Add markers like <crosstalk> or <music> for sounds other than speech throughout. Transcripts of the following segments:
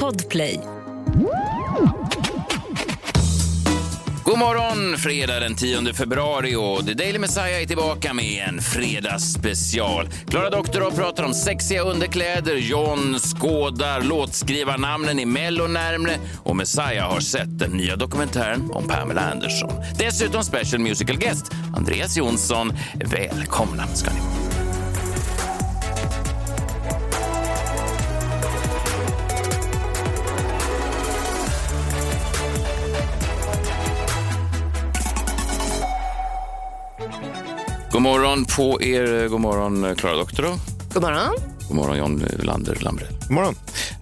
Podplay. God morgon, fredag den 10 februari och The Daily Messiah är tillbaka med en fredagsspecial. Klara Doktorov pratar om sexiga underkläder, John skådar låtskrivarnamnen i Mello närmre och Messiah har sett den nya dokumentären om Pamela Anderson. Dessutom special musical guest, Andreas Jonsson. Välkomna ska ni morgon på er. God morgon, Klara Doktorov. God morgon. God morgon, John Lander Lambrell. God morgon.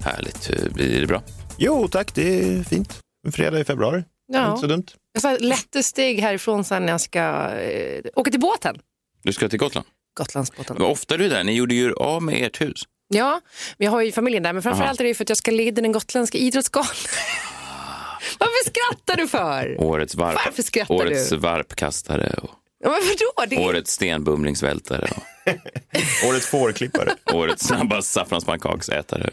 Härligt. Blir det bra? Jo, tack. Det är fint. En fredag i februari. Ja. Inte så dumt. Jag tar lätte steg härifrån sen när jag ska eh, åka till båten. Du ska till Gotland? Gotlandsbåten. Men ofta är du där. Ni gjorde ju av med ert hus. Ja, men jag har ju familjen där. Men framförallt är det ju för att jag ska leda den gotländska idrottsgalan. <laughs> Varför skrattar du för? Årets, varp, Varför skrattar årets du? varpkastare och Ja, men vadå? Det... årets stenbumlingsvältare <laughs> Årets fårklippare. årets snabbast saffranspannkaksätare.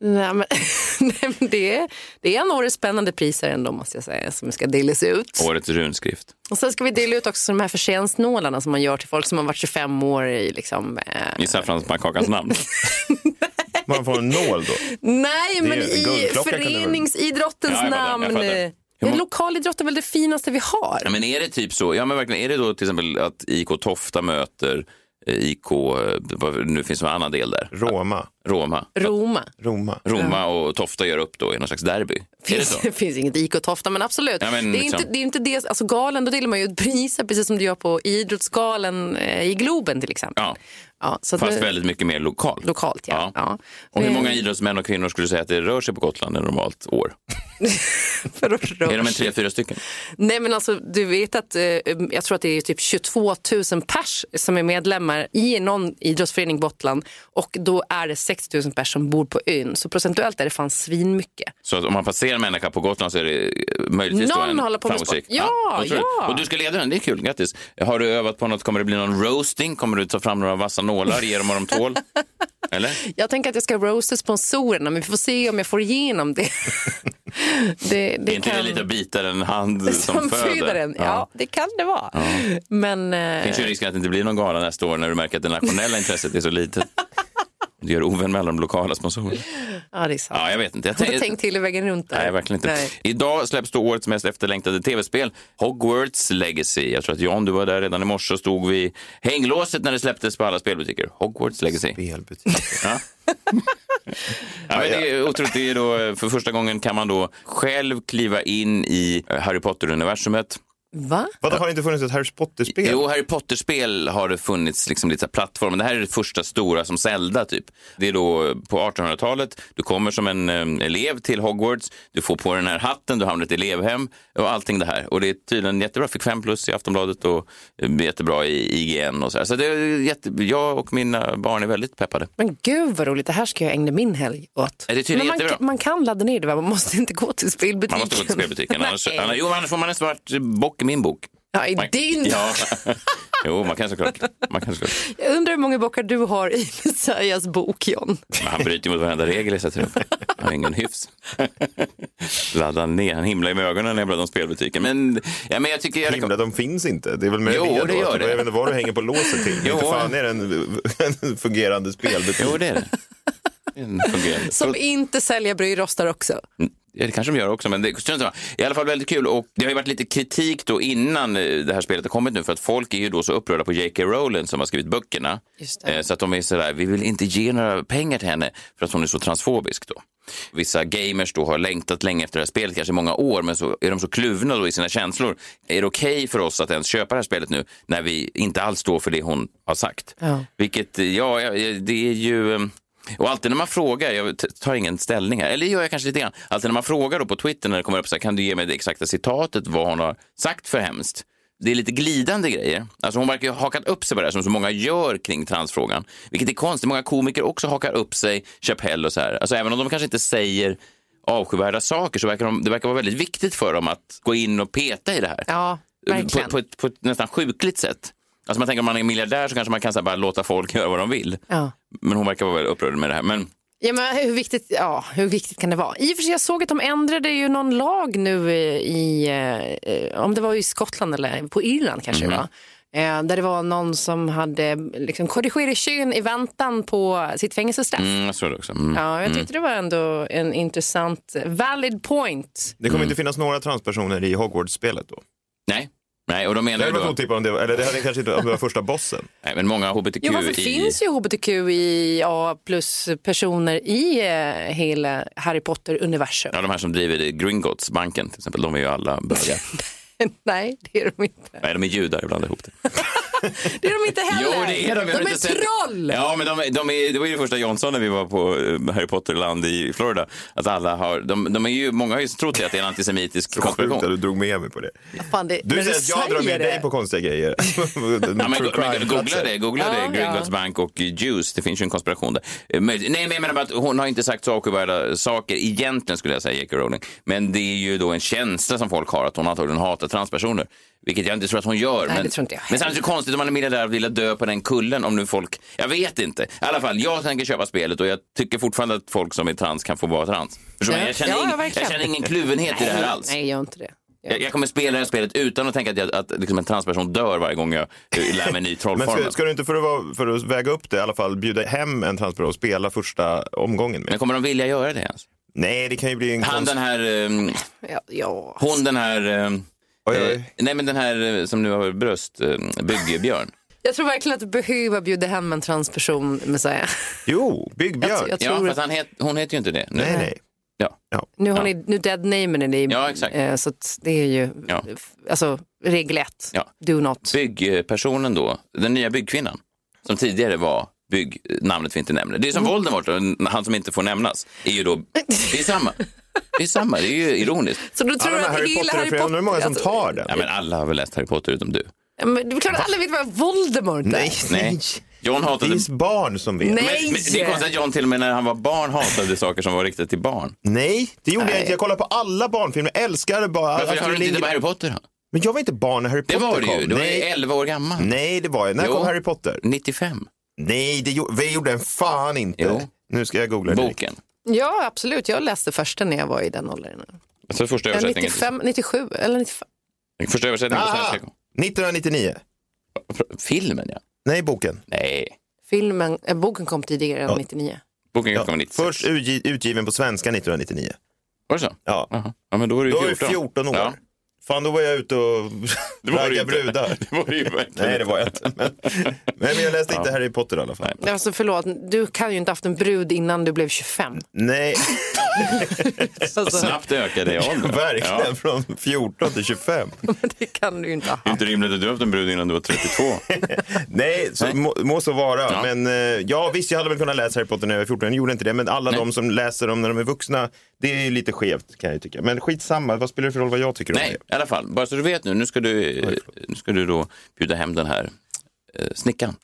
Nej, men, <laughs> nej, men det, är, det är några spännande priser ändå måste jag säga som ska delas ut. Årets runskrift. Och sen ska vi dela ut också de här förtjänstnålarna som man gör till folk som har varit 25 år i liksom, eh, I saffranspannkakans namn. <laughs> Man får en nål då. Nej, men är- i det föreningsidrottens Ja, namn. Ja, lokalidrott är väl det finaste vi har? Ja, men är det typ så? Ja, men verkligen. Är det då till exempel att IK Tofta möter eh, IK, eh, nu finns det en annan del där, Roma. Roma. Roma. Roma. Roma och Tofta gör upp då i någon slags derby. Är det Finns, så? det <laughs> finns inget IK Tofta, men absolut. Ja, men det, är liksom- inte, det är inte det. Alltså galen, då delar man ju ut priser precis som du gör på Idrottsgalan eh, i Globen till exempel. Ja, Ja, så fast nu- väldigt mycket mer lokalt. Lokalt, ja. ja. Och hur Eh, många idrottsmän och kvinnor skulle du säga att det rör sig på Gotland ett normalt år? <laughs> för att röra Är de en tre, fyra stycken? Nej men alltså du vet att eh, jag tror att det är typ 22 000 pers som är medlemmar i någon idrottsförening på Gotland och då är det 6 000 pers som bor på ön. Så procentuellt är det fan svinmycket. Så att om man passerar en människa på Gotland så är det eh, möjligtvis då Någon en håller på med framgångsrik. sport. Ja, ja. Och du ska leda den, det är kul, grattis. Har du övat på något, kommer det bli någon roasting? Kommer du ta fram några vassa nålar, ge dem vad de tål? <laughs> Eller? Jag tänker att jag ska roasta sponsorerna men vi får se om jag får igenom det. <laughs> det, är inte det lite att bita en hand <laughs> som, som föder? föder en. Ja. det kan det vara. Men eh, finns ju risken att det inte blir någon gala nästa år när du märker att det nationella intresset är så litet. Du gör ovän med alla de lokala sponsorerna. ja, det är sant. Ja, jag vet inte. Jag tänk- <laughs> tänkt till i vägen runt där. Nej, verkligen inte. Nej. Idag släpps då årets mest efterlängtade tv-spel, Hogwarts Legacy. Jag tror att John, du var där redan i morse och stod vid hänglåset när det släpptes på alla spelbutiker. Hogwarts Legacy. Spelbutik. <laughs> Ja. Ja, det är otroligt. Det är då, för första gången kan man då själv kliva in i eh, Harry Potter-universumet. Va? Vadå, har det inte funnits ett Harry Potter-spel? Jo, Harry Potter-spel har det funnits liksom lite plattform, men det här är det första stora som Zelda typ. Det är då på 1800-talet, du kommer som en elev till Hogwarts, du får på den här hatten, du hamnar i ett elevhem och allting det här. Och det är tydligen jättebra, fick fem plus i Aftonbladet och jättebra i IGN och så här. Så det är jätte... jag och mina barn är väldigt peppade. Men gud vad roligt, det här ska jag ägna min helg åt. Det är tydligen Men man, jättebra. man kan ladda ner det, va? man måste inte gå till spelbutiken. Man måste gå till spelbutiken, annars, <laughs> annars, jo, annars får man en svart bock i min bok. Ja, i Man- din. Ja. <laughs> jo, man kan såklart. Man kan såklart. Jag undrar hur många bockar du har i Messiahs bok, John. Men han bryter mot varenda regel jag sätter upp. Han har ingen hyfs. <laughs> Laddar ner. Han himlar med ögonen när jag bladar om spelbutiken. Men, ja, men jag tycker jag Himla, de finns inte. Det är väl med Jo, det det gör det. Jag vet inte vad du hänger på låset till. Jo. Inte fan är det en, <laughs> en fungerande spelbutik. Jo, det är det. <laughs> Som inte säljer brödrostar också. Ja, det kanske de gör också, men det samma. I alla fall väldigt kul. Och det har ju varit lite kritik då innan eh, det här spelet har kommit nu för att folk är ju då så upprörda på J.K. Rowling som har skrivit böckerna. Eh, Så att de är sådär, vi vill inte ge några pengar till henne för att hon är så transfobisk då. Vissa gamers då har längtat länge efter det här spelet, kanske många år, men så är de så kluvna då i sina känslor. Är det okej för oss att ens köpa det här spelet nu när vi inte alls står för det hon har sagt? Ja. Vilket, ja, ja, det är ju... Och alltid när man frågar, jag tar ingen ställning här, eller gör jag kanske lite grann. Alltid när man frågar då på Twitter när det kommer upp så här, kan du ge mig det exakta citatet vad hon har sagt för hemskt? Det är lite glidande grejer. Alltså hon verkar ju ha hakat upp sig på det här som så många gör kring transfrågan. Vilket är konstigt. Många komiker också hakar upp sig, Chappelle och så här. Alltså även om de kanske inte säger avskyvärda saker så verkar de, det verkar vara väldigt viktigt för dem att gå in och peta i det här. Ja, på, verkligen. på, ett, på ett nästan sjukligt sätt. Alltså man tänker om man är miljardär så kanske man kan så bara låta folk <laughs> göra vad de vill. Ja. Men hon verkar vara väldigt upprörd med det här. Men Ja, men hur, viktigt, ja, hur viktigt kan det vara? I och för sig, jag såg att de ändrade ju någon lag nu i, eh, om det var i Skottland eller på Irland kanske Mhm. det var. Eh, där det var någon som hade liksom, korrigerat kön i väntan på sitt fängelsestraff. Mm, jag tror det också. Mm. Ja, jag tyckte det var ändå en intressant, valid point. Det kommer inte finnas några transpersoner i Hogwarts-spelet då? Nej. Nej, och de Det menar ju hade varit då... otippat om det var, eller det hade kanske inte om det var första bossen. <laughs> Nej, men många hbtq Jo, varför i... finns ju hbtqia plus personer i eh, hela Harry Potter-universum? Ja, de här som driver Gringotts, banken till exempel, de är ju alla bögar. <laughs> Nej, det är de inte. Nej, de är judar ibland ihop det. <laughs> Det är de inte heller. Jo, det är de. De är inte sett- troll. Ja, men de, de är, det var ju det första Johnson när vi var på eh, Harry Potter-land i Florida. Att alla har, de, de är ju, många har ju trott att det är en antisemitisk konspiration. du drog med mig på det. Fan, det, Du säger att jag drar med det. dig på konstiga grejer. <laughs> Ja, men, men, googla det, googla Ja, det. Gringotts ja. Bank och Juice. Det finns ju en konspiration där. Eh, men- Nej, men jag menar bara att hon har inte sagt så avskyvärda saker egentligen skulle jag säga, J.K. Rowling. Men det är ju då en känsla som folk har att hon antagligen hatar transpersoner. Vilket jag inte tror att hon gör. Nej, men, det tror inte jag men samtidigt är det konstigt om man är miljardär och vill dö på den kullen om nu folk... Jag vet inte. I alla fall, jag tänker köpa spelet och jag tycker fortfarande att folk som är trans kan få vara trans. Förstår? Ja. Jag, känner Ja, ing- ja, verkligen. jag känner ingen kluvenhet i det här alls. Nej, gör inte det. Jag, jag kommer spela det här spelet utan att tänka att, jag, att liksom en transperson dör varje gång jag eh, lär mig en ny Men trollformel. ska, ska du inte för att, vara, för att väga upp det i alla fall bjuda hem en transperson och spela första omgången med? Men kommer de vilja göra det ens? Nej, det kan ju bli en Han konst... den här, ehm, Ja, ja. hon den här, ehm, Oj, eh, oj. nej men den här eh, som nu har bröst, eh, Byggbjörn. <laughs> Jag tror verkligen att du behöver bjuda hem en transperson, Messiah. <laughs> Jo, Byggbjörn. Jag- jag- Ja, tror fast han het, hon heter ju inte det. nu. Nej, nej. Ja. Nu, har Ja. ni, nu dead namen är det, Ja, exakt. eh, så att det är ju Ja. alltså, regel ett. Ja. Do not. Byggpersonen då, den nya byggkvinnan, som tidigare var bygg, namnet vi inte nämner. Det är som Mm. Voldemort, och han som inte får nämnas, är ju då, <laughs> det är samma. Det är samma, det är ju ironiskt. Så du tror Alla att Harry hela Harry Potter... det är många som alltså, tar den. Ja, men alla har väl läst Harry Potter utom du. ja, men det är klart att alla vet vad Voldemort är. Nej, Nej. John Det hatade... är barn som vet. Nej. Men, men det är konstigt att John till och med när han var barn hatade saker som var riktade till barn. Nej, det gjorde jag Nej. inte. Jag kollar på alla barnfilmer. Jag älskar bara Varför Astrid har du inte tittat på Harry Potter då? Men jag var inte barn när Harry Det Potter var det kom. ju. Du var ju Nej. 11 år gammal. Nej, det var jag. När Jo. kom Harry Potter? 95. Nej, det gjorde, vi gjorde den fan inte. Jo. Nu ska jag googla det. Boken. Ja, absolut. Jag läste första när jag var i den åldern. Alltså första översättningen. 95, 97 eller 95. Första översättningen på svenska. kom. 1999. Filmen ja. Nej, boken. Nej. Filmen, äh, boken kom tidigare än Ja. 99. Boken Ja, kom 96. först utgi- utgiven på svenska 1999. Var det så? Ja. Jaha. Ja, men då är du Då var 14. jag 14 år. Ja. Fan, då var jag ute och ju raggade brudar. Det var <laughs> det ju verkligen Nej, det var jag inte. Men, men jag läste inte Harry Potter i alla fall. Nej. Alltså förlåt, du kan ju inte haft en brud innan du blev 25. Nej, <laughs> Alltså, Snabbt ökade i ålder. verkligen. Ja. Från 14 till 25. <laughs> det kan du ju inte ha haft. inte rimligt att du har haft en brud innan du var 32. Nej, så Nej. Må, må så vara. Ja. Men eh, ja, visst, jag hade väl kunnat läsa Harry Potter när jag var 14. Jag gjorde inte det. Men alla Nej. de som läser dem när de är vuxna, det är lite skevt kan jag tycka. Men skitsamma, vad spelar det för roll vad jag tycker om Nej, det? Alla fall. Bara så du vet nu. Nu ska du, nu ska du då bjuda hem den här eh, snickaren.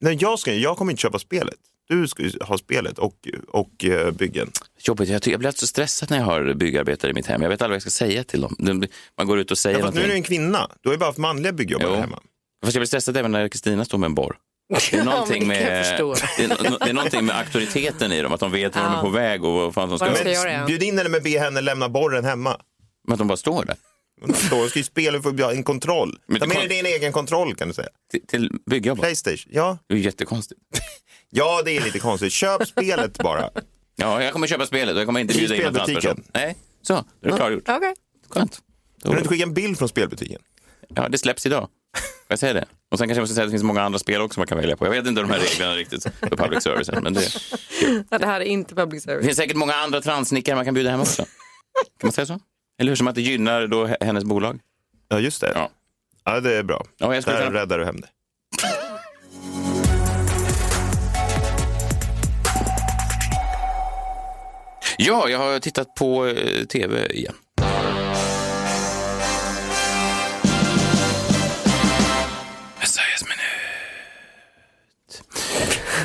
Nej, jag, ska, jag kommer inte köpa spelet. Du ska ju ha spelet och, och eh, byggen. Jobbigt. Jag, ty- jag blir alltid så stressad när jag har byggarbetare i mitt hem. Jag vet aldrig vad jag ska säga till dem. De- Man går ut och säger Ja, fast nu är du en kvinna. Du har ju bara haft manliga byggjobbare Jo. hemma. Fast jag blir stressad även när Kristina står med en borr. <laughs> Det är någonting, men det kan jag med, förstå. det, är, no- det är någonting med auktoriteten i dem, att de vet var de är Ja. på väg och vad fan de ska Vad de göra. ska göra, ja. Bjud in henne med be henne lämna borren hemma. Men att de bara står där. Då ska ju spela för en kontroll. Men Ta det med dig din egen kontroll kan du säga. Till, till byggjobb. Playstation. Ja, Det är ju jättekonstigt. <laughs> ja det är lite konstigt. Köp spelet bara. Ja, jag kommer köpa spelet och jag kommer inte bjuda in någon spelbutiken. transperson. Nej, så. Det är klargjort. Okej. Skönt. Då- Kan du inte skicka en bild från spelbutiken? Ja, det släpps idag. Jag säga det? Och sen kanske jag måste säga att det finns många andra spel också man kan välja på. Jag vet inte de här reglerna riktigt för public service men det, <laughs> Ja, det här är inte public det service. finns säkert många andra transsnickare man kan bjuda hem också. Kan man säga så? Eller hur? Som att det gynnar då he- hennes bolag. Ja, just det. Ja. Ja, det är bra. Ja, jag Där kunna- räddar du hem det. <laughs> Ja, jag har tittat på eh, tv igen.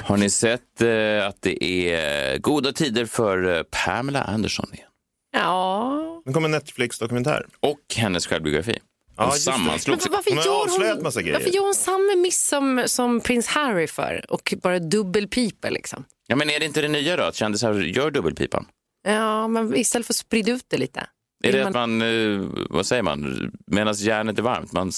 Har ni sett eh, att det är goda tider för eh, Pamela Anderson igen? Ja. Nu kommer en Netflix-dokumentär. Och hennes självbiografi. Ja, just det. Men sammanslogs. varför Hon gör massa hon, grejer. varför gör hon samma miss som, som prins Harry för och bara dubbelpiper liksom? Ja, men är det inte det nya då, att kändisar gör dubbelpipan? Ja, men istället för att sprida ut det lite. Är det att man, eh, vad säger man, medan järnet är varmt, man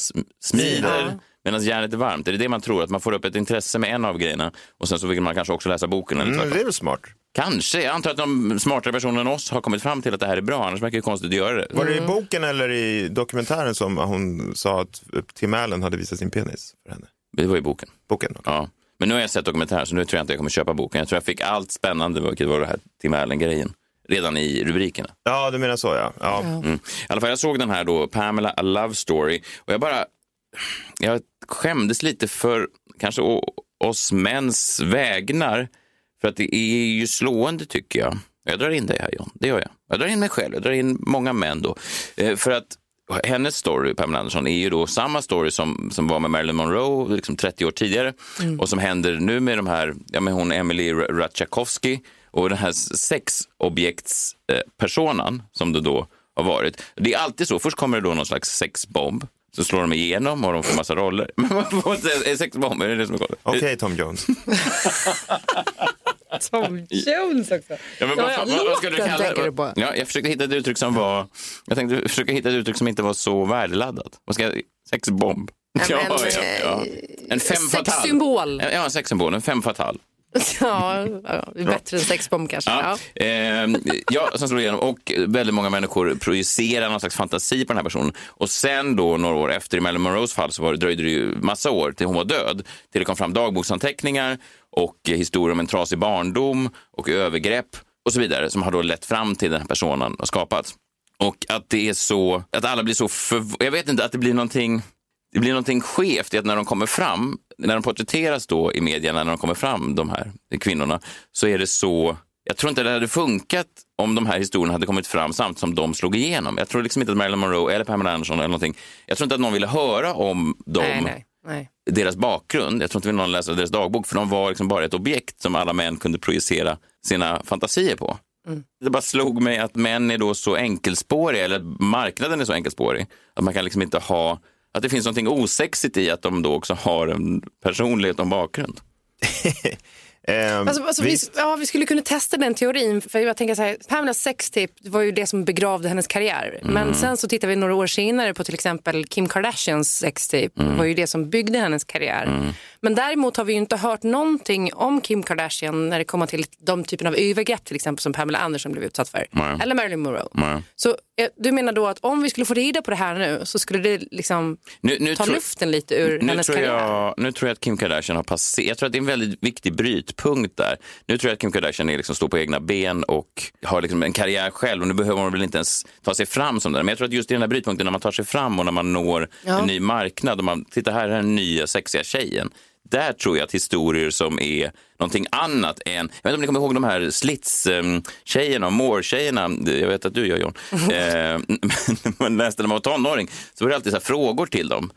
smider Ja. medan järnet är varmt? Är det det man tror, att man får upp ett intresse med en av grejerna och sen så vill man kanske också läsa boken? Eller Mm, det är väl smart. Kanske, jag antar att de smartare personer än oss har kommit fram till att det här är bra, annars verkar det konstigt att göra det. Var det Mm. i boken eller i dokumentären som hon sa att Tim Allen hade visat sin penis för henne? Det var i boken. Boken? okej. Ja. Men nu har jag sett dokumentären så nu tror jag inte jag kommer köpa boken. Jag tror jag fick allt spännande, vilket var det här Tim Allen-grejen, redan i rubrikerna. Ja, du menar så ja. ja. Mm. I alla fall, jag såg den här då, Pamela A Love Story, och jag bara, jag skämdes lite för kanske å- oss mäns vägnar, för att det är ju slående tycker jag. Jag drar in dig här John, det gör jag. Jag drar in mig själv, jag drar in många män då. Eh, för att hennes story, Pamela Andersson, är ju då samma story som, som var med Marilyn Monroe liksom 30 år tidigare och som händer nu med de här, ja med hon Emily Ratajkowski och den här sexobjektspersonan som det då har varit. Det är alltid så, först kommer det då någon slags sexbomb, så slår de igenom och de får massa roller. <laughs> Men vad är sexbomb? Är det det som är galet? Okej Tom Jones. <laughs> <laughs> Tom Jones också. Ja, men vad, ja, vad, vad ska du kalla tänker du det? på. Ja, jag försökte hitta ett uttryck som var... Jag tänkte försöka hitta ett uttryck som inte var så värdeladdat. Vad ska jag... Sexbomb. Ja, Ja, men, <laughs> ja, ja. En fem fatal. Sexsymbol. Ja, en sexsymbol. En fem fatal. <laughs> Ja, ja, det är bättre än sexbomb kanske. Ja. Ja. Eh, ja, som slår igenom. Och väldigt många människor projicerar någon slags fantasi på den här personen. Och sen då, några år efter, i Marilyn Monroes fall, så var det, dröjde det ju massa år till hon var död. Till det kom fram dagboksanteckningar och historier om en trasig barndom och övergrepp och så vidare som har då lett fram till den här personen och skapats. Och att det är så, att alla blir så för, jag vet inte, att det blir någonting det blir någonting skevt i att när de kommer fram, när de porträtteras då i medierna, när de kommer fram, de här kvinnorna, så är det så, jag tror inte det hade funkat om de här historierna hade kommit fram samtidigt som de slog igenom. Jag tror liksom inte att Marilyn Monroe eller Pamela Anderson eller någonting, jag tror inte att någon ville höra om dem, Nej, nej, nej. deras bakgrund. Jag tror inte någon läste deras dagbok, för de var liksom bara ett objekt som alla män kunde projicera sina fantasier på. Det bara slog mig att män är då så enkelspåriga, eller marknaden är så enkelspårig, att man kan liksom inte ha att det finns någonting osexigt i att de då också har en personlighet och en bakgrund. <laughs> Ehm, Alltså, alltså, vi, ja, vi skulle kunna testa den teorin. För jag tänker så här, Pamela sextape var ju det som begravde hennes karriär. Mm. Men sen så tittar vi några år senare på till exempel Kim Kardashians sextape. Mm. var ju det som byggde hennes karriär. Men däremot har vi ju inte hört någonting om Kim Kardashian när det kommer till de typen av övergrepp till exempel som Pamela Anderson blev utsatt för. Nej. Eller Marilyn Monroe. Nej. Så eh, du menar då att om vi skulle få reda på det här nu så skulle det liksom Nu, nu ta luften lite ur nu hennes tror, karriär? jag, nu tror jag att Kim Kardashian har passerat. Jag tror att det är en väldigt viktig brytpunkt där. Nu tror jag att Kim Kardashian är liksom står på egna ben och har liksom en karriär själv. Och nu behöver hon väl inte ens ta sig fram som den. Men jag tror att just i den här brytpunkten när man tar sig fram och när man når Ja. en ny marknad och man tittar här är den nya sexiga tjejen. Där tror jag att historier som är någonting annat än, jag vet inte om ni kommer ihåg de här Slits-tjejerna och Moore-tjejerna, jag vet att du gör John, <laughs> eh, <laughs> men man läste när man var tonåring så var det alltid så här frågor till dem.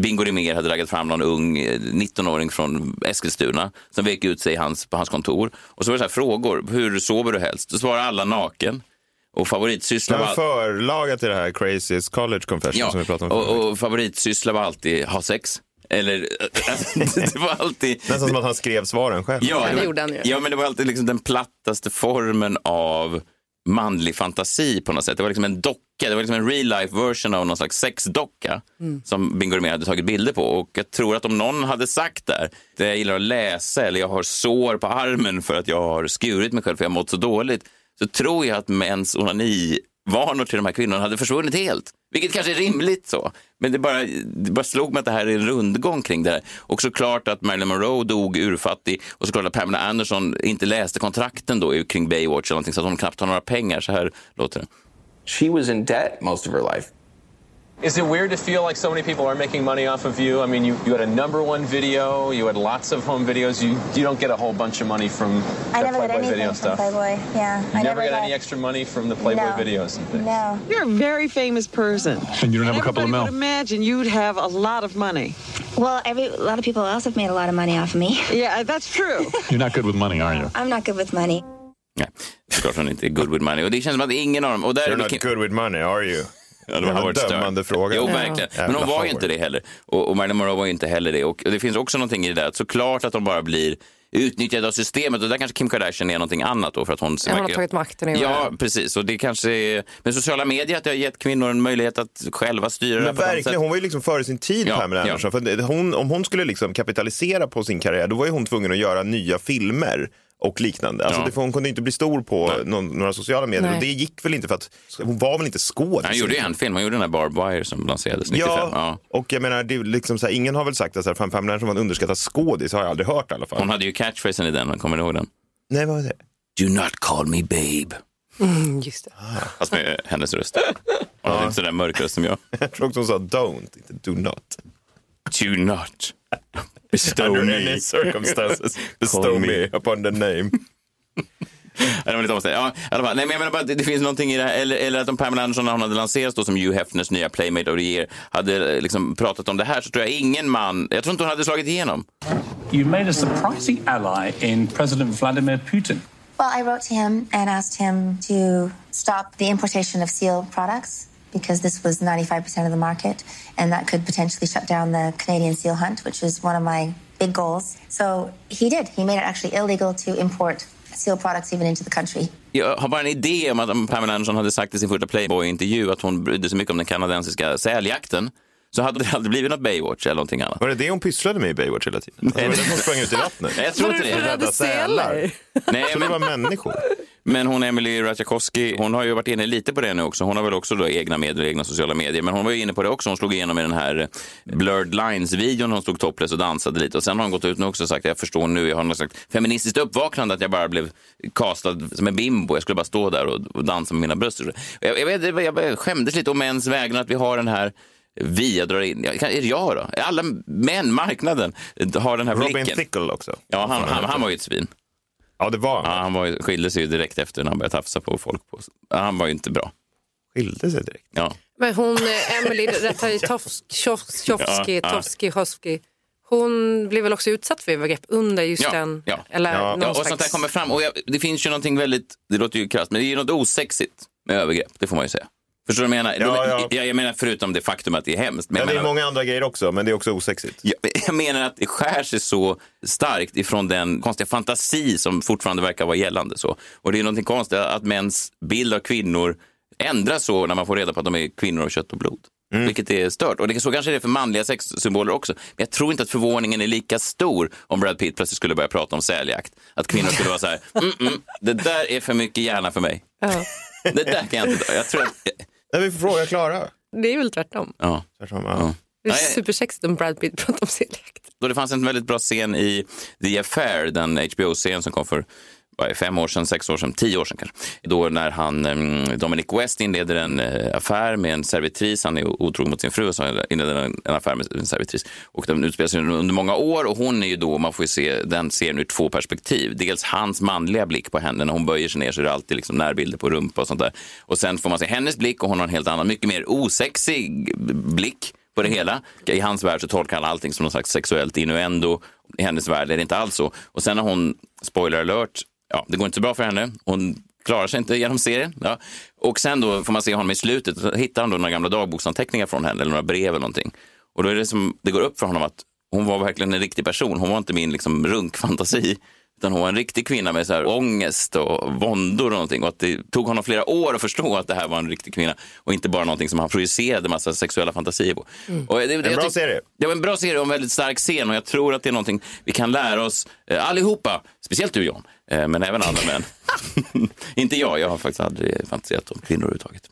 Bingo Rimér hade dragit fram någon ung eh, 19-åring från Eskilstuna som vek ut sig hans, på hans kontor och så var det så här frågor, hur sover du helst? Då svarade alla naken. Och favoritsyssla Det var, förlaga till det här Craziest College Confession ja, som vi pratade om och, och favoritsyssla var alltid ha sex. Eller, alltså, <laughs> det var alltid... Nästan som att han skrev svaren själv. Ja, det gjorde han ju. Ja, men det var alltid liksom den plattaste formen av manlig fantasi på något sätt. Det var liksom en docka, det var liksom en real life version av någon slags sexdocka som Bingo Rimér hade tagit bilder på. Och jag tror att om någon hade sagt där, det jag gillar att läsa eller jag har sår på armen för att jag har skurit mig själv för jag har mått så dåligt, så tror jag att mäns vanor till de här kvinnorna hade försvunnit helt. Vilket kanske är rimligt så. Men det bara, det bara slog mig att det här är en rundgång kring det här. Och såklart att Marilyn Monroe dog urfattig och såklart att Pamela Anderson inte läste kontrakten då kring Baywatch eller någonting så att hon knappt har några pengar. Så här låter det. She was in debt most of her life. Is it weird to feel like so many people are making money off of you? I mean, you, you had a number one video, you had lots of home videos. You you don't get a whole bunch of money from I the never got Playboy anything video from stuff. Playboy. Yeah, You I never get got any extra money from the Playboy no. videos and things. No. You're a very famous person. And you don't have a couple of Everybody mil. would imagine you'd have a lot of money. Well, every a lot of people else have made a lot of money off of me. <laughs> Yeah, that's true. You're not good with money, are you? I'm not good with money. Nej, såklart hon inte är good with money. Och det känns som att ingen av dem... Och där You're not good with money, are you? <laughs> Ja, det var en dömande fråga. Jo, Ja. verkligen. Men Jävla hon var ju inte det heller. Och, och Marilyn Monroe var ju inte heller det. Och det finns också någonting i det där. att Såklart att de bara blir utnyttjad av systemet och där kanske Kim Kardashian är någonting annat då för att hon... hon har tagit makten i Ja, precis. Och det kanske är med sociala medier att det har gett kvinnor en möjlighet att själva styra det Men verkligen, hon var ju liksom före sin tid, Ja, Pamela ja. Anderson. För det- hon, om hon skulle liksom kapitalisera på sin karriär, då var ju hon tvungen att göra nya filmer och liknande. Alltså Ja. det, hon kunde inte bli stor på någon, några sociala medier Nej. och det gick väl inte för att hon var väl inte skådis. Han gjorde en film, han gjorde den där Barbed Wire som lanserades 95. Ja, Ja. och jag menar, det är liksom så här, ingen har väl sagt att så här, fan, Pamela Anderson var en underskattad skådis, har jag aldrig hört i alla fall. Hon hade ju catchphrasen i den, kommer ni ihåg den? Nej, vad var det? Do not call me babe. Mm, just det. Fast med hennes röst. Hon hade inte sådär mörk röst som jag. <laughs> Jag tror också hon sa don't, inte do not. Do not bestow Under me. any circumstances, <laughs> bestow me. me upon the name. <laughs> Det var lite omständigt. Ja, i alla fall. Nej, men jag menar bara att det, det finns någonting i det här. Eller, eller att om Pamela Anderson, när hon hade lanserats då som Hugh Hefners nya Playmate of the Year, hade eh, liksom pratat om det här så tror jag ingen man, jag tror inte hon hade slagit igenom. You made a surprising ally in President Vladimir Putin. Well, I wrote to him and asked him to stop the importation of seal products because this was 95% of the market and that could potentially shut down the Canadian seal hunt, which is one of my big goals. So he did. He made it actually illegal to import seal products even into the country. Jag har bara en idé om att Pamela Anderson hade sagt i sin första Playboy-intervju att hon brydde sig mycket om den kanadensiska säljakten så hade det aldrig blivit något Baywatch eller någonting annat. Var det det hon pysslade med i Baywatch hela tiden? Alltså, var det hon sprang ut i vattnet? Nej, jag tror inte det. Rädda sälar. Nej, Så det var människor. Men hon Emily Ratajkowski, hon har ju varit inne lite på det nu också. Hon har väl också då egna medier, egna sociala medier. Men hon var ju inne på det också. Hon slog igenom i den här Blurred Lines-videon. Hon stod topless och dansade lite. Och sen har hon gått ut nu också och sagt, jag förstår nu, jag har något slags feministiskt uppvaknande att jag bara blev castad som en bimbo. Jag skulle bara stå där och, och dansa med mina bröst. Jag, jag, vet, jag skämdes lite om mäns vägnar att vi har den här vi, jag drar in, är det jag då? Alla män, marknaden, har den här Robin blicken. Thickel också. Ja, han, han, han var ju ett svin. Ja, det var Ja, han. han var, ju- skilde sig ju direkt efter när han började tafsa på folk. På. Han var ju inte bra. Skilde sig direkt. Ja. Men hon, eh, Emily Ratajkowski. Tovski, Hosky, hon blev väl också utsatt för övergrepp under just Ja, den... ja. Eller Ja. Ja, och slags... sånt där kommer fram. Och jag, det finns ju någonting väldigt, det låter ju krasst, men det är ju något osexigt med övergrepp. Det får man ju säga. Förstår du vad jag menar? Ja, ja. Jag, jag menar förutom det faktum att det är hemskt. Men Men det är många andra grejer också, men det är också osexigt. jag, jag menar att det skär sig så starkt ifrån den konstiga fantasi som fortfarande verkar vara gällande. Så. Och det är någonting konstigt att mäns bild av kvinnor ändras så när man får reda på att de är kvinnor av kött och blod. Vilket är stört. Och det, så kanske det är för manliga sexsymboler också. Men jag tror inte att förvåningen är lika stor om Brad Pitt plötsligt skulle börja prata om säljakt. Att kvinnor skulle vara så här, mm, mm, det där är för mycket hjärna för mig. Ja. Det där kan jag inte ta. Jag tror att, Nej, vi får fråga Klara. Det är väl tvärtom. ja. Tvärtom, ja. Det är supersexigt om Brad Pitt pratar om seljakt. Då det fanns en väldigt bra scen i The Affair, den HBO-serien som kom för fem år sedan, sex år sedan, tio år sedan kanske. Då när han, mm, Dominic West inleder en eh, affär med en servitris, han är otrogen mot sin fru och så inleder en, en affär med en servitris. Och den utspelar sig under många år och hon är ju då, man får ju se den serien ur två perspektiv. Dels hans manliga blick på henne, när hon böjer sig ner så är det alltid liksom närbilder på rumpa och sånt där. Och sen får man se hennes blick och hon har en helt annan, mycket mer osexig blick på det hela. I hans värld så tolkar han allting som någon slags sexuellt innuendo. I hennes värld är det inte alls så. Och sen har hon, spoiler alert, ja, det går inte så bra för henne. Hon klarar sig inte genom serien. Ja. Och sen då får man se honom i slutet, så hittar han då några gamla dagboksanteckningar från henne eller några brev eller någonting. Och då är det som, det går upp för honom att hon var verkligen en riktig person. Hon var inte min liksom runkfantasi. Utan hon var en riktig kvinna med så här ångest och våndor och någonting. Och att det tog honom flera år att förstå att det här var en riktig kvinna. Och inte bara någonting som han projicerade massa sexuella fantasier på. Och det, En jag bra tyck- serie. det var en bra serie och en väldigt stark scen. Och jag tror att det är någonting vi kan lära oss eh, allihopa. Speciellt du John, men även andra män. <laughs> inte jag, jag har faktiskt aldrig fantiserat om kvinnor överhuvudtaget.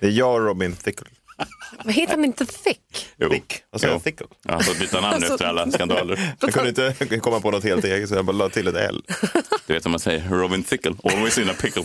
Det är jag och Robin Thickel. Men heter han inte Thick? Thick. Vad jag? Thickel? Jag har fått byta namn Alltså- efter alla skandaler. Jag kunde inte komma på något helt eget så jag bara la till ett L. Du vet vad man säger, Robin Thickel, always in a pickle.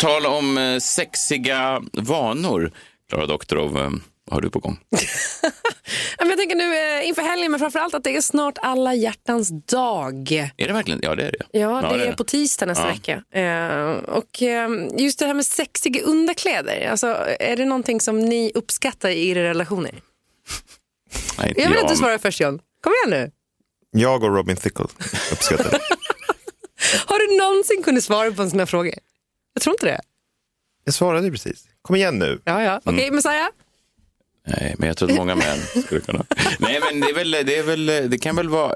Tal om eh, sexiga vanor, Klara Doktorov, eh, vad har du på gång? <laughs> Ja, Jag tänker nu eh, inför helgen, men framförallt att det är snart alla hjärtans dag. Är det verkligen? Ja, det är det. Ja, det är på tisdag nästa Ja. vecka. Eh, och eh, just det här med sexiga underkläder, alltså, är det någonting som ni uppskattar i era relationer? Nej, inte Jag vill jag, svara först John. Kom igen nu. Jag och Robin Thicke uppskattar det. <laughs> Har du någonsin kunnat svara på en sån här fråga? Jag tror inte det. Jag svarade ju precis. Kom igen nu. Ja, ja. Okej, Mm. Messiah? Nej, men jag tror att många män skulle kunna. <laughs> Nej, men det, är väl, det, är väl, det kan väl vara...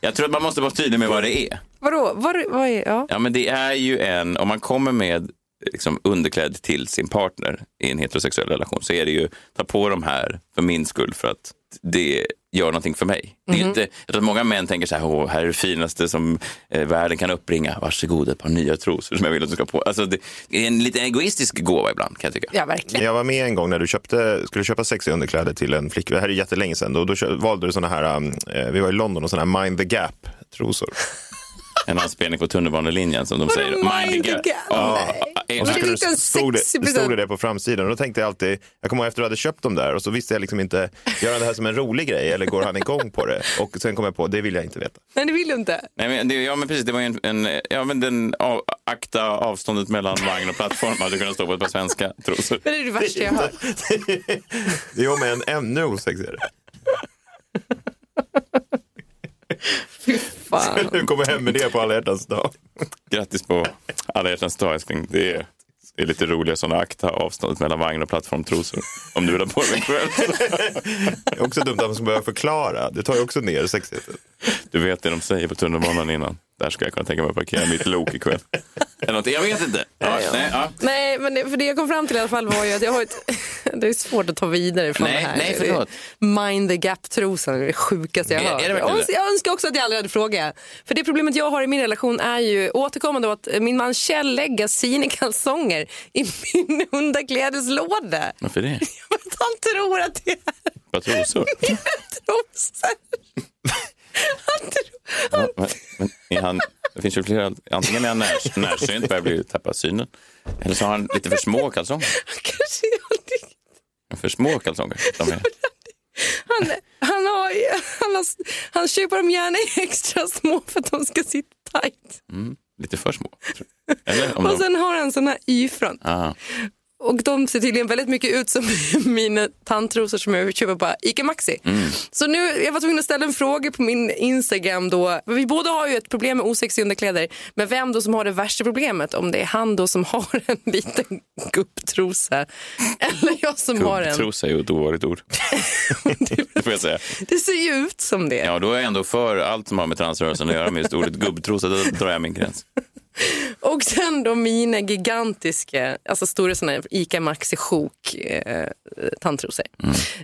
Jag tror att man måste vara tydlig med vad det är. Vadå? Vad, vad är, ja. Ja, men det är ju en, om man kommer med liksom, underklädd till sin partner i en heterosexuell relation så är det ju ta på de här för min skull för att det gör någonting för mig. Det är Mhm. inte, jag tror att många män tänker så här, Åh, här är det finaste som eh, världen kan uppbringa. Varsågod ett par nya trosor som jag vill att du ska på. Alltså, det är en lite egoistisk gåva ibland kan jag tycka. Ja, verkligen. Jag var med en gång när du köpte, skulle köpa sexiga underkläder till en flickvän. Det här är jättelänge sedan. Och då kö- valde du såna här, um, vi var i London och såna här Mind the Gap-trosor. En anspelning på tunnelbanelinjen som de Vadå, säger. mind the gap? Nej. ja, Och så det en stod, det, sexig stod det det på framsidan och då tänkte jag alltid, jag kommer ihåg efter att du hade köpt dem där och så visste jag liksom inte, gör han det här som en rolig grej eller går han igång på det? Och sen kom jag på, det vill jag inte veta. Nej, det vill du inte. Nej, men det, ja, men precis. Det var ju en, en ja, men den av, akta avståndet mellan vagn och plattform hade kunnat stå på ett par svenska trosor. Men det är det värsta jag har hört. Jo, men ännu osexigare. Fan. Du kommer hem med det på alla hjärtans dag. Grattis på alla hjärtans dag, älskling. Det är, det är lite roliga sådana akta avståndet mellan vagn och plattformtrosor. Om du vill ha på dig själv. Det är också dumt att man ska börja förklara. Det tar ju också ner sexigheten. Du vet det de säger på tunnelbanan innan. Där ska jag kunna tänka mig att parkera mitt lok ikväll. Eller något. Jag vet inte. Ja, nej, ja. Nej, men det, för det jag kom fram till i alla fall var ju att jag har ett, <laughs> det är svårt att ta vidare från Nej, det här. nej, förlåt. Mind the gap-trosan är det sjukaste jag Är- har hört. Jag, önskar också att jag aldrig hade frågat. För det problemet jag har i min relation är ju återkommande att min man Kjell lägger sina kalsonger i min <laughs> underklädeslåda. Varför det? <laughs> För att han tror att det är Vad trosor? trosor. Han tror, Ja, men, men är han, det finns ju flera. Antingen är han när, <laughs> närsynt, börjar bli tappa synen. Eller så har han lite för små kalsonger. <laughs> kanske aldrig För små kalsonger. De är, Han, han, har, han, har, han köper dem gärna extra små för att de ska sitta tight. mm, lite för små. Eller? Och de, sen har han såna här y-front. Och de ser tydligen väldigt mycket ut som <laughs> mina tandtrosor som jag köper på Ica Maxi. mm. Så nu, jag var tvungen att ställa en fråga på min Instagram då. Vi båda har ju ett problem med osexiga underkläder. Men vem då som har det värsta problemet? Om det är han då som <laughs> har en liten gubbtrosa. Eller jag som har en. Gubbtrosa är ju ett ovanligt ord. <laughs> det får jag säga. Det ser ju ut som det. Ja, då är jag ändå för allt som har med transrörelsen att göra med just ordet gubbtrosa. Då drar jag min gräns. <laughs> Och sen då mina gigantiska, alltså stora såna Ica Maxi sjok eh, tandtrosor.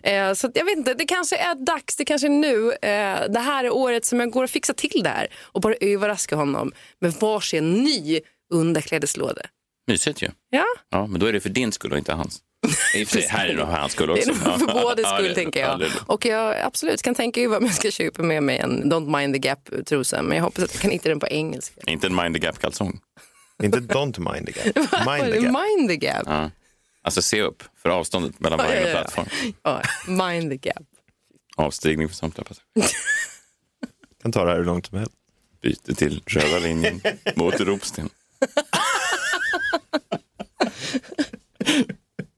Eh, så jag vet inte, det kanske är dags, det kanske är nu, eh, det här är året som jag går och fixar till det här och bara överraska honom med varsin ny underklädeslåda. Mysigt ju. Ja, Ja, men då är det för din skull och inte hans. I och för sig, här är det nog för hans skull det också. är nog för bådas <laughs> Ja, skull det- tänker ja, jag. det är det. och jag absolut kan tänka över om jag ska köpa med mig en Don't mind the gap-trosa, men jag hoppas att jag kan hitta den på engelska. Inte en mind the gap-kalsong. Inte don't mind the gap. <laughs> Mind the gap. Mind the gap. Ja. Alltså se upp för avståndet mellan ja, ja. plattform. Ja, mind the gap. Avstigning för samtliga passagerare. <laughs> kan ta det här hur långt som helst. Byte till röda linjen mot Ropsten.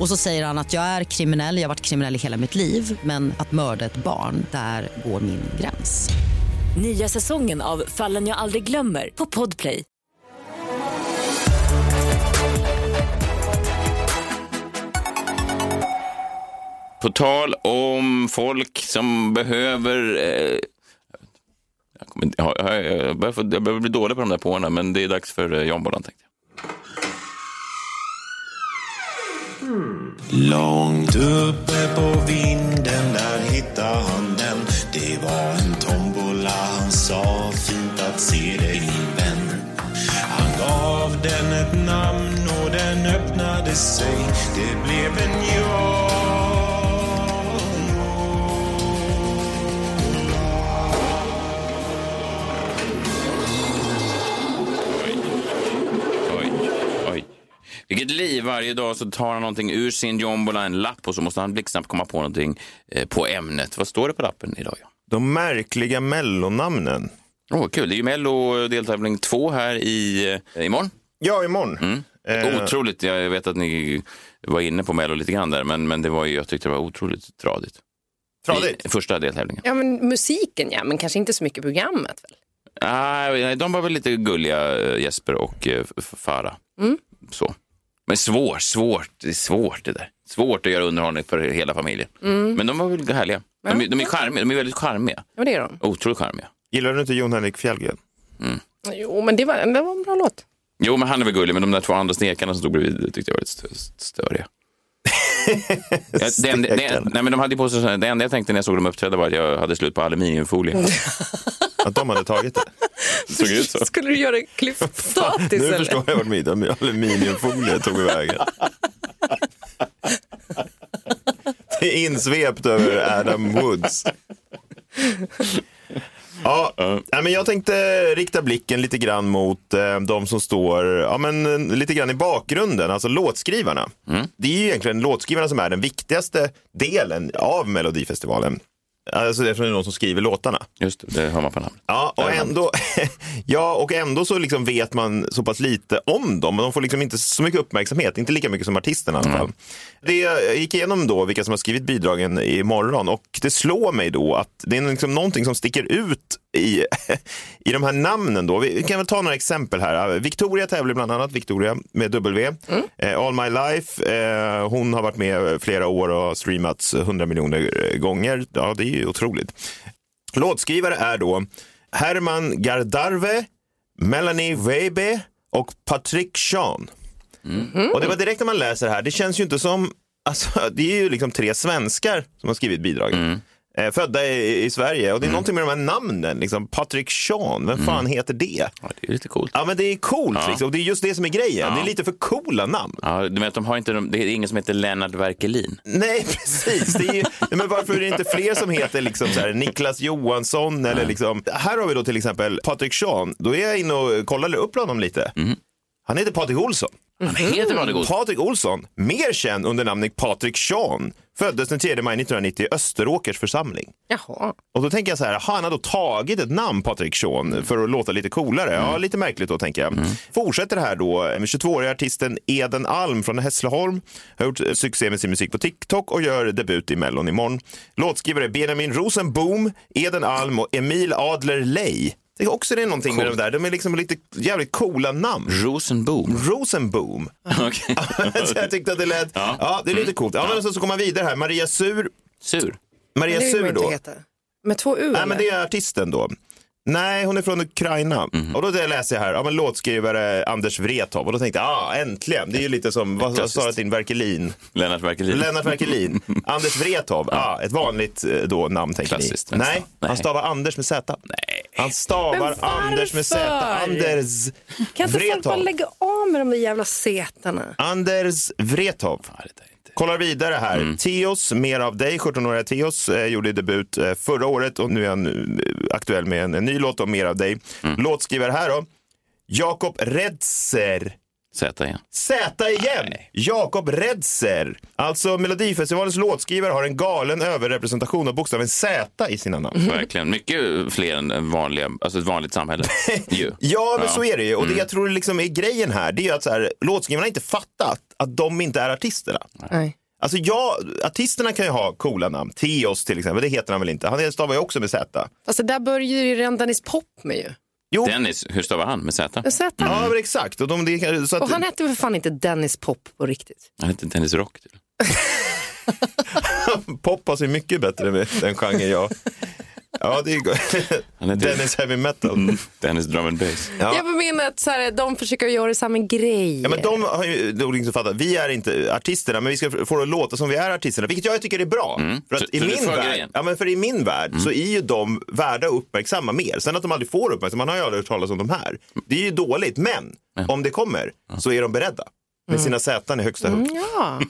Och så säger han att jag är kriminell, jag har varit kriminell i hela mitt liv men att mörda ett barn, där går min gräns. Nya säsongen av Fallen jag aldrig glömmer på Podplay. På tal om folk som behöver... Eh, jag, kommer, jag, jag, jag, börjar få, jag börjar bli dålig på de där påarna, men det är dags för eh, John Bolland. Tänkte jag. Långt uppe på vinden där hittade han den. Det var en tombola, han sa fint att se dig min vän. Han gav den ett namn och den öppnade sig. Det blev en ja. Varje dag så tar han någonting ur sin jombola, en lapp, och så måste han blixtsnabbt komma på någonting eh, på ämnet. Vad står det på lappen idag? Ja? De märkliga mellonamnen. Åh, kul. Det är ju Mello deltävling två här i, eh, imorgon. Ja, imorgon. Mm. Eh. Otroligt. Jag vet att ni var inne på Mello lite grann där, men, men det var ju, jag tyckte det var otroligt tradigt. Tradigt? I första deltävlingen. Ja, men musiken ja, men kanske inte så mycket programmet väl? Nej, de var väl lite gulliga, eh, Jesper och Farah. Mm. Så. Men svårt, svårt, det är svårt det där. Svårt att göra underhållning för hela familjen. Mm. Men de var väl härliga. De, är- de är charmiga, de är väldigt charmiga. Ja, det är de. Otroligt charmiga. Gillar du inte Jon Henrik Fjällgren? Jo, men det var, det var en bra låt. Jo, men han är väl gullig, men de där två andra snekarna som stod bredvid tyckte jag var lite stö- störiga. <laughs> Ja, det, enda- det, nej, men de hade ju på sig, så- det enda jag tänkte när jag såg dem uppträda var att jag hade slut på aluminiumfolie. <laughs> Att de hade tagit det? Det såg ut så. Skulle du göra det klippstatiskt <laughs> Nu eller? förstår jag vart mitt aluminiumfolie tog vägen. Det är insvept över Adam Woods. Ja, nej, men jag tänkte rikta blicken lite grann mot eh, de som står ja, men, eh, lite grann i bakgrunden, alltså låtskrivarna. Det är ju egentligen låtskrivarna som är den viktigaste delen av Melodifestivalen. Alltså det är de som skriver låtarna. Just det, det hör man på namnet. Ja, och ändå, <laughs> ja, och ändå så liksom vet man så pass lite om dem. De får liksom inte så mycket uppmärksamhet, inte lika mycket som artisterna i alla fall. Det gick igenom då vilka som har skrivit bidragen imorgon och det slår mig då att det är liksom någonting som sticker ut i, <laughs> i de här namnen. Då. Vi kan väl ta några exempel här. Victoria tävlar bland annat, Victoria med W. Eh, All My Life, eh, hon har varit med flera år och har streamats 100 miljoner gånger. Ja, det är ju otroligt. Låtskrivare är då Herman Gardarve, Melanie Webe och Patrick Sean. Och det var direkt när man läser här, det känns ju inte som, alltså, det är ju liksom tre svenskar som har skrivit bidragen. Eh, födda i, i Sverige och det är någonting med de här namnen, liksom Patrick Sean, vem fan heter det? Ja, det är lite coolt. Ja men det är coolt Ja. liksom. och det är just det som är grejen, Ja. det är lite för coola namn. Ja, du vet, de har inte, de- det är ingen som heter Lennart Werkelin. Nej, <laughs> precis. Det är ju, men varför är det inte fler som heter liksom så här, Niklas Johansson? Eller liksom, här har vi då till exempel Patrik Sean. Då är jag inne och kollar upp honom lite. Han heter Patrik Olsson. Han heter Patrik Olsson. Patrik Olsson, mer känd under namnet Patrik Sean, föddes den 3 maj 1990 i Österåkers församling. Jaha. Och då tänker jag så här, han har då tagit ett namn, Patrik Sean, för att låta lite coolare. Ja, lite märkligt då tänker jag. Fortsätter här då med 22-åriga artisten Eden Alm från Hässleholm. Har gjort eh, succé med sin musik på TikTok och gör debut i Mellon imorgon. Låtskrivare Benjamin Rosenboom, Eden Alm och Emil Adler Ley. Det är också det är någonting med de där, de är liksom lite jävligt coola namn. Rosenboom. Rosenboom. <laughs> Okej. <laughs> så jag tyckte att det lät, ja, Ja. det är lite coolt. Ja, men så, så kommer man vidare här, Maria Sur. Sur? Maria Sur då. Med två U Nej, men eller? det är artisten då. Nej, hon är från Ukraina. Mhm. Och då läser jag här, ja, men låtskrivare Anders Wrethov. Och då tänkte jag, ah, äntligen. Det är ju lite som, vad vad sa Klassiskt. du din Werkelin? Lennart Werkelin. Lennart Werkelin. <laughs> Anders Wrethov, ah, ett vanligt eh, då, namn tänker Klassiskt ni. vänster. Nej, han Nej. stavar Anders med Z. Nej. Han stavar? Anders med Z. Anders Kan inte folk bara Wrethov. lägga av med de där jävla setarna? Anders Wrethov. Kollar vidare här. Mm. Theos, Mer av dig, 17-åriga Theos, eh, gjorde debut eh, förra året och nu är han eh, aktuell med en, en ny låt om Mer av dig. Mm. Låtskrivare här då, Jakob Redser. Z igen. Z igen! Jakob Redser. Alltså Melodifestivalens låtskrivare har en galen överrepresentation av bokstaven Z i sina namn. Verkligen. Mycket fler än vanliga, alltså ett vanligt samhälle. <laughs> Ja, men Ja. så är det ju. Och det Mm. jag tror liksom är grejen här, det är ju att så här, låtskrivarna har inte fattat att de inte är artisterna. Nej. Alltså ja, artisterna kan ju ha coola namn. Theos till exempel, det heter han väl inte? Han stavar ju också med Z. Alltså där börjar ju redan Dennis Pop med ju. Jo, Dennis, hur stavar han med Z? Z. ja men exakt. Och, de, det, så att, Och han hette väl för fan inte Dennis Pop på riktigt? Han heter Dennis Rock. <laughs> Till. pop passar ju mycket bättre med den genren jag Ja, det är Dennis heavy metal. Mm, Dennis drum and bass. Ja. Jag menar att så här, de försöker göra samma grej. Ja, men de har ju då liksom fattat, vi är inte artisterna, men vi ska få det att låta som vi är artisterna, vilket jag tycker är bra. För, att Mm. Så- i min värld? Mm. ja, men för i min värld så är ju de värda att uppmärksamma mer. Sen att de aldrig får uppmärksamhet, man har ju aldrig hört talas om de här. Det är ju dåligt, men om det kommer så är de beredda. Med sina säten i högsta hugg. Mm, ja.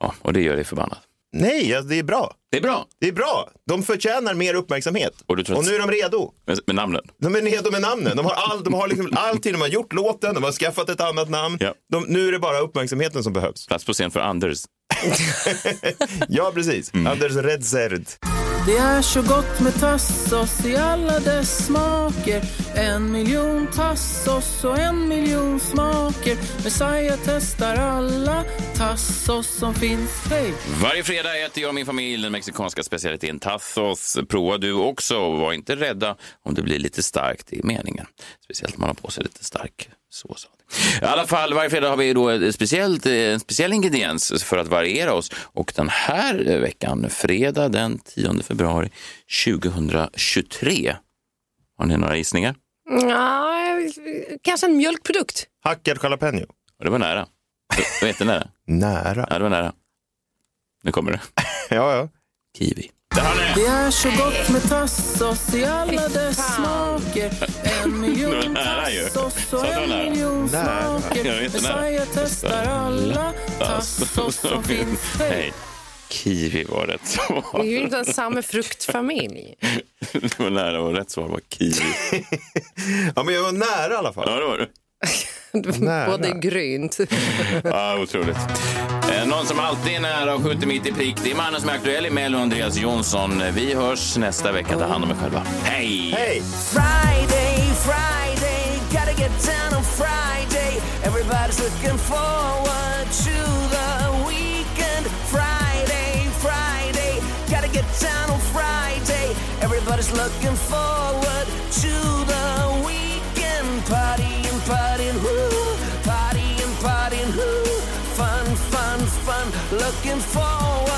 Ja, och det gör dig förbannad. Nej, alltså, det är bra. Det är bra. Det är bra. De förtjänar mer uppmärksamhet. Och du tror Och nu är de redo. Med, med namnen. De är redo med namnen. De har, all, de har liksom allting. De har gjort låten, de har skaffat ett annat namn. Ja. De, nu är det bara uppmärksamheten som behövs. Plats på scen för Anders. <laughs> Ja, precis. Mm. Anders Redzerd. Det är så gott med tassos i alla dess smaker En miljon tassos och en miljon smaker Messiah testar alla tassos som finns Hej! Varje fredag äter jag och min familj den mexikanska specialiteten Tassos. Prova du också och var inte rädda om det blir lite starkt i meningen. Speciellt om man har på sig lite stark sås. I alla fall, varje fredag har vi då ett speciellt, en speciell ingrediens för att variera oss. Och den här veckan, fredag den 10 februari 2023. Har ni några gissningar? Ja, kanske en mjölkprodukt. Hackad jalapeno. Ja, Det var nära. Det var jättenära. <laughs> Nära. Ja, det var nära. Nu kommer det. <laughs> Ja, ja. Kiwi. Det är så gott med tassos i alla dess smaker En <laughs> miljon tassos och att det var en miljon smaker. Messiah testar alla tassos <laughs> som finns Hej! Kiwi var rätt Det är svar. ju inte ens samma fruktfamilj. <laughs> Det var nära och rätt svar var kiwi. Ja, men jag var nära i alla fall. Ja, det var det. Nära. Både grynt. Ja, otroligt. Eh, Någon som alltid är nära och skjuter mitt i prick, det är mannen som är aktuell i Mello, Andreas Jonsson. Vi hörs nästa vecka. Ta hand om er själva. Hej! Hej! Friday, Friday, gotta get down on Friday. Everybody's looking forward to the weekend. Friday, Friday, gotta get down on Friday. Everybody's looking forward to the weekend. Partying, partying, woo, partying, partying, woo. Fun, fun, fun. Looking forward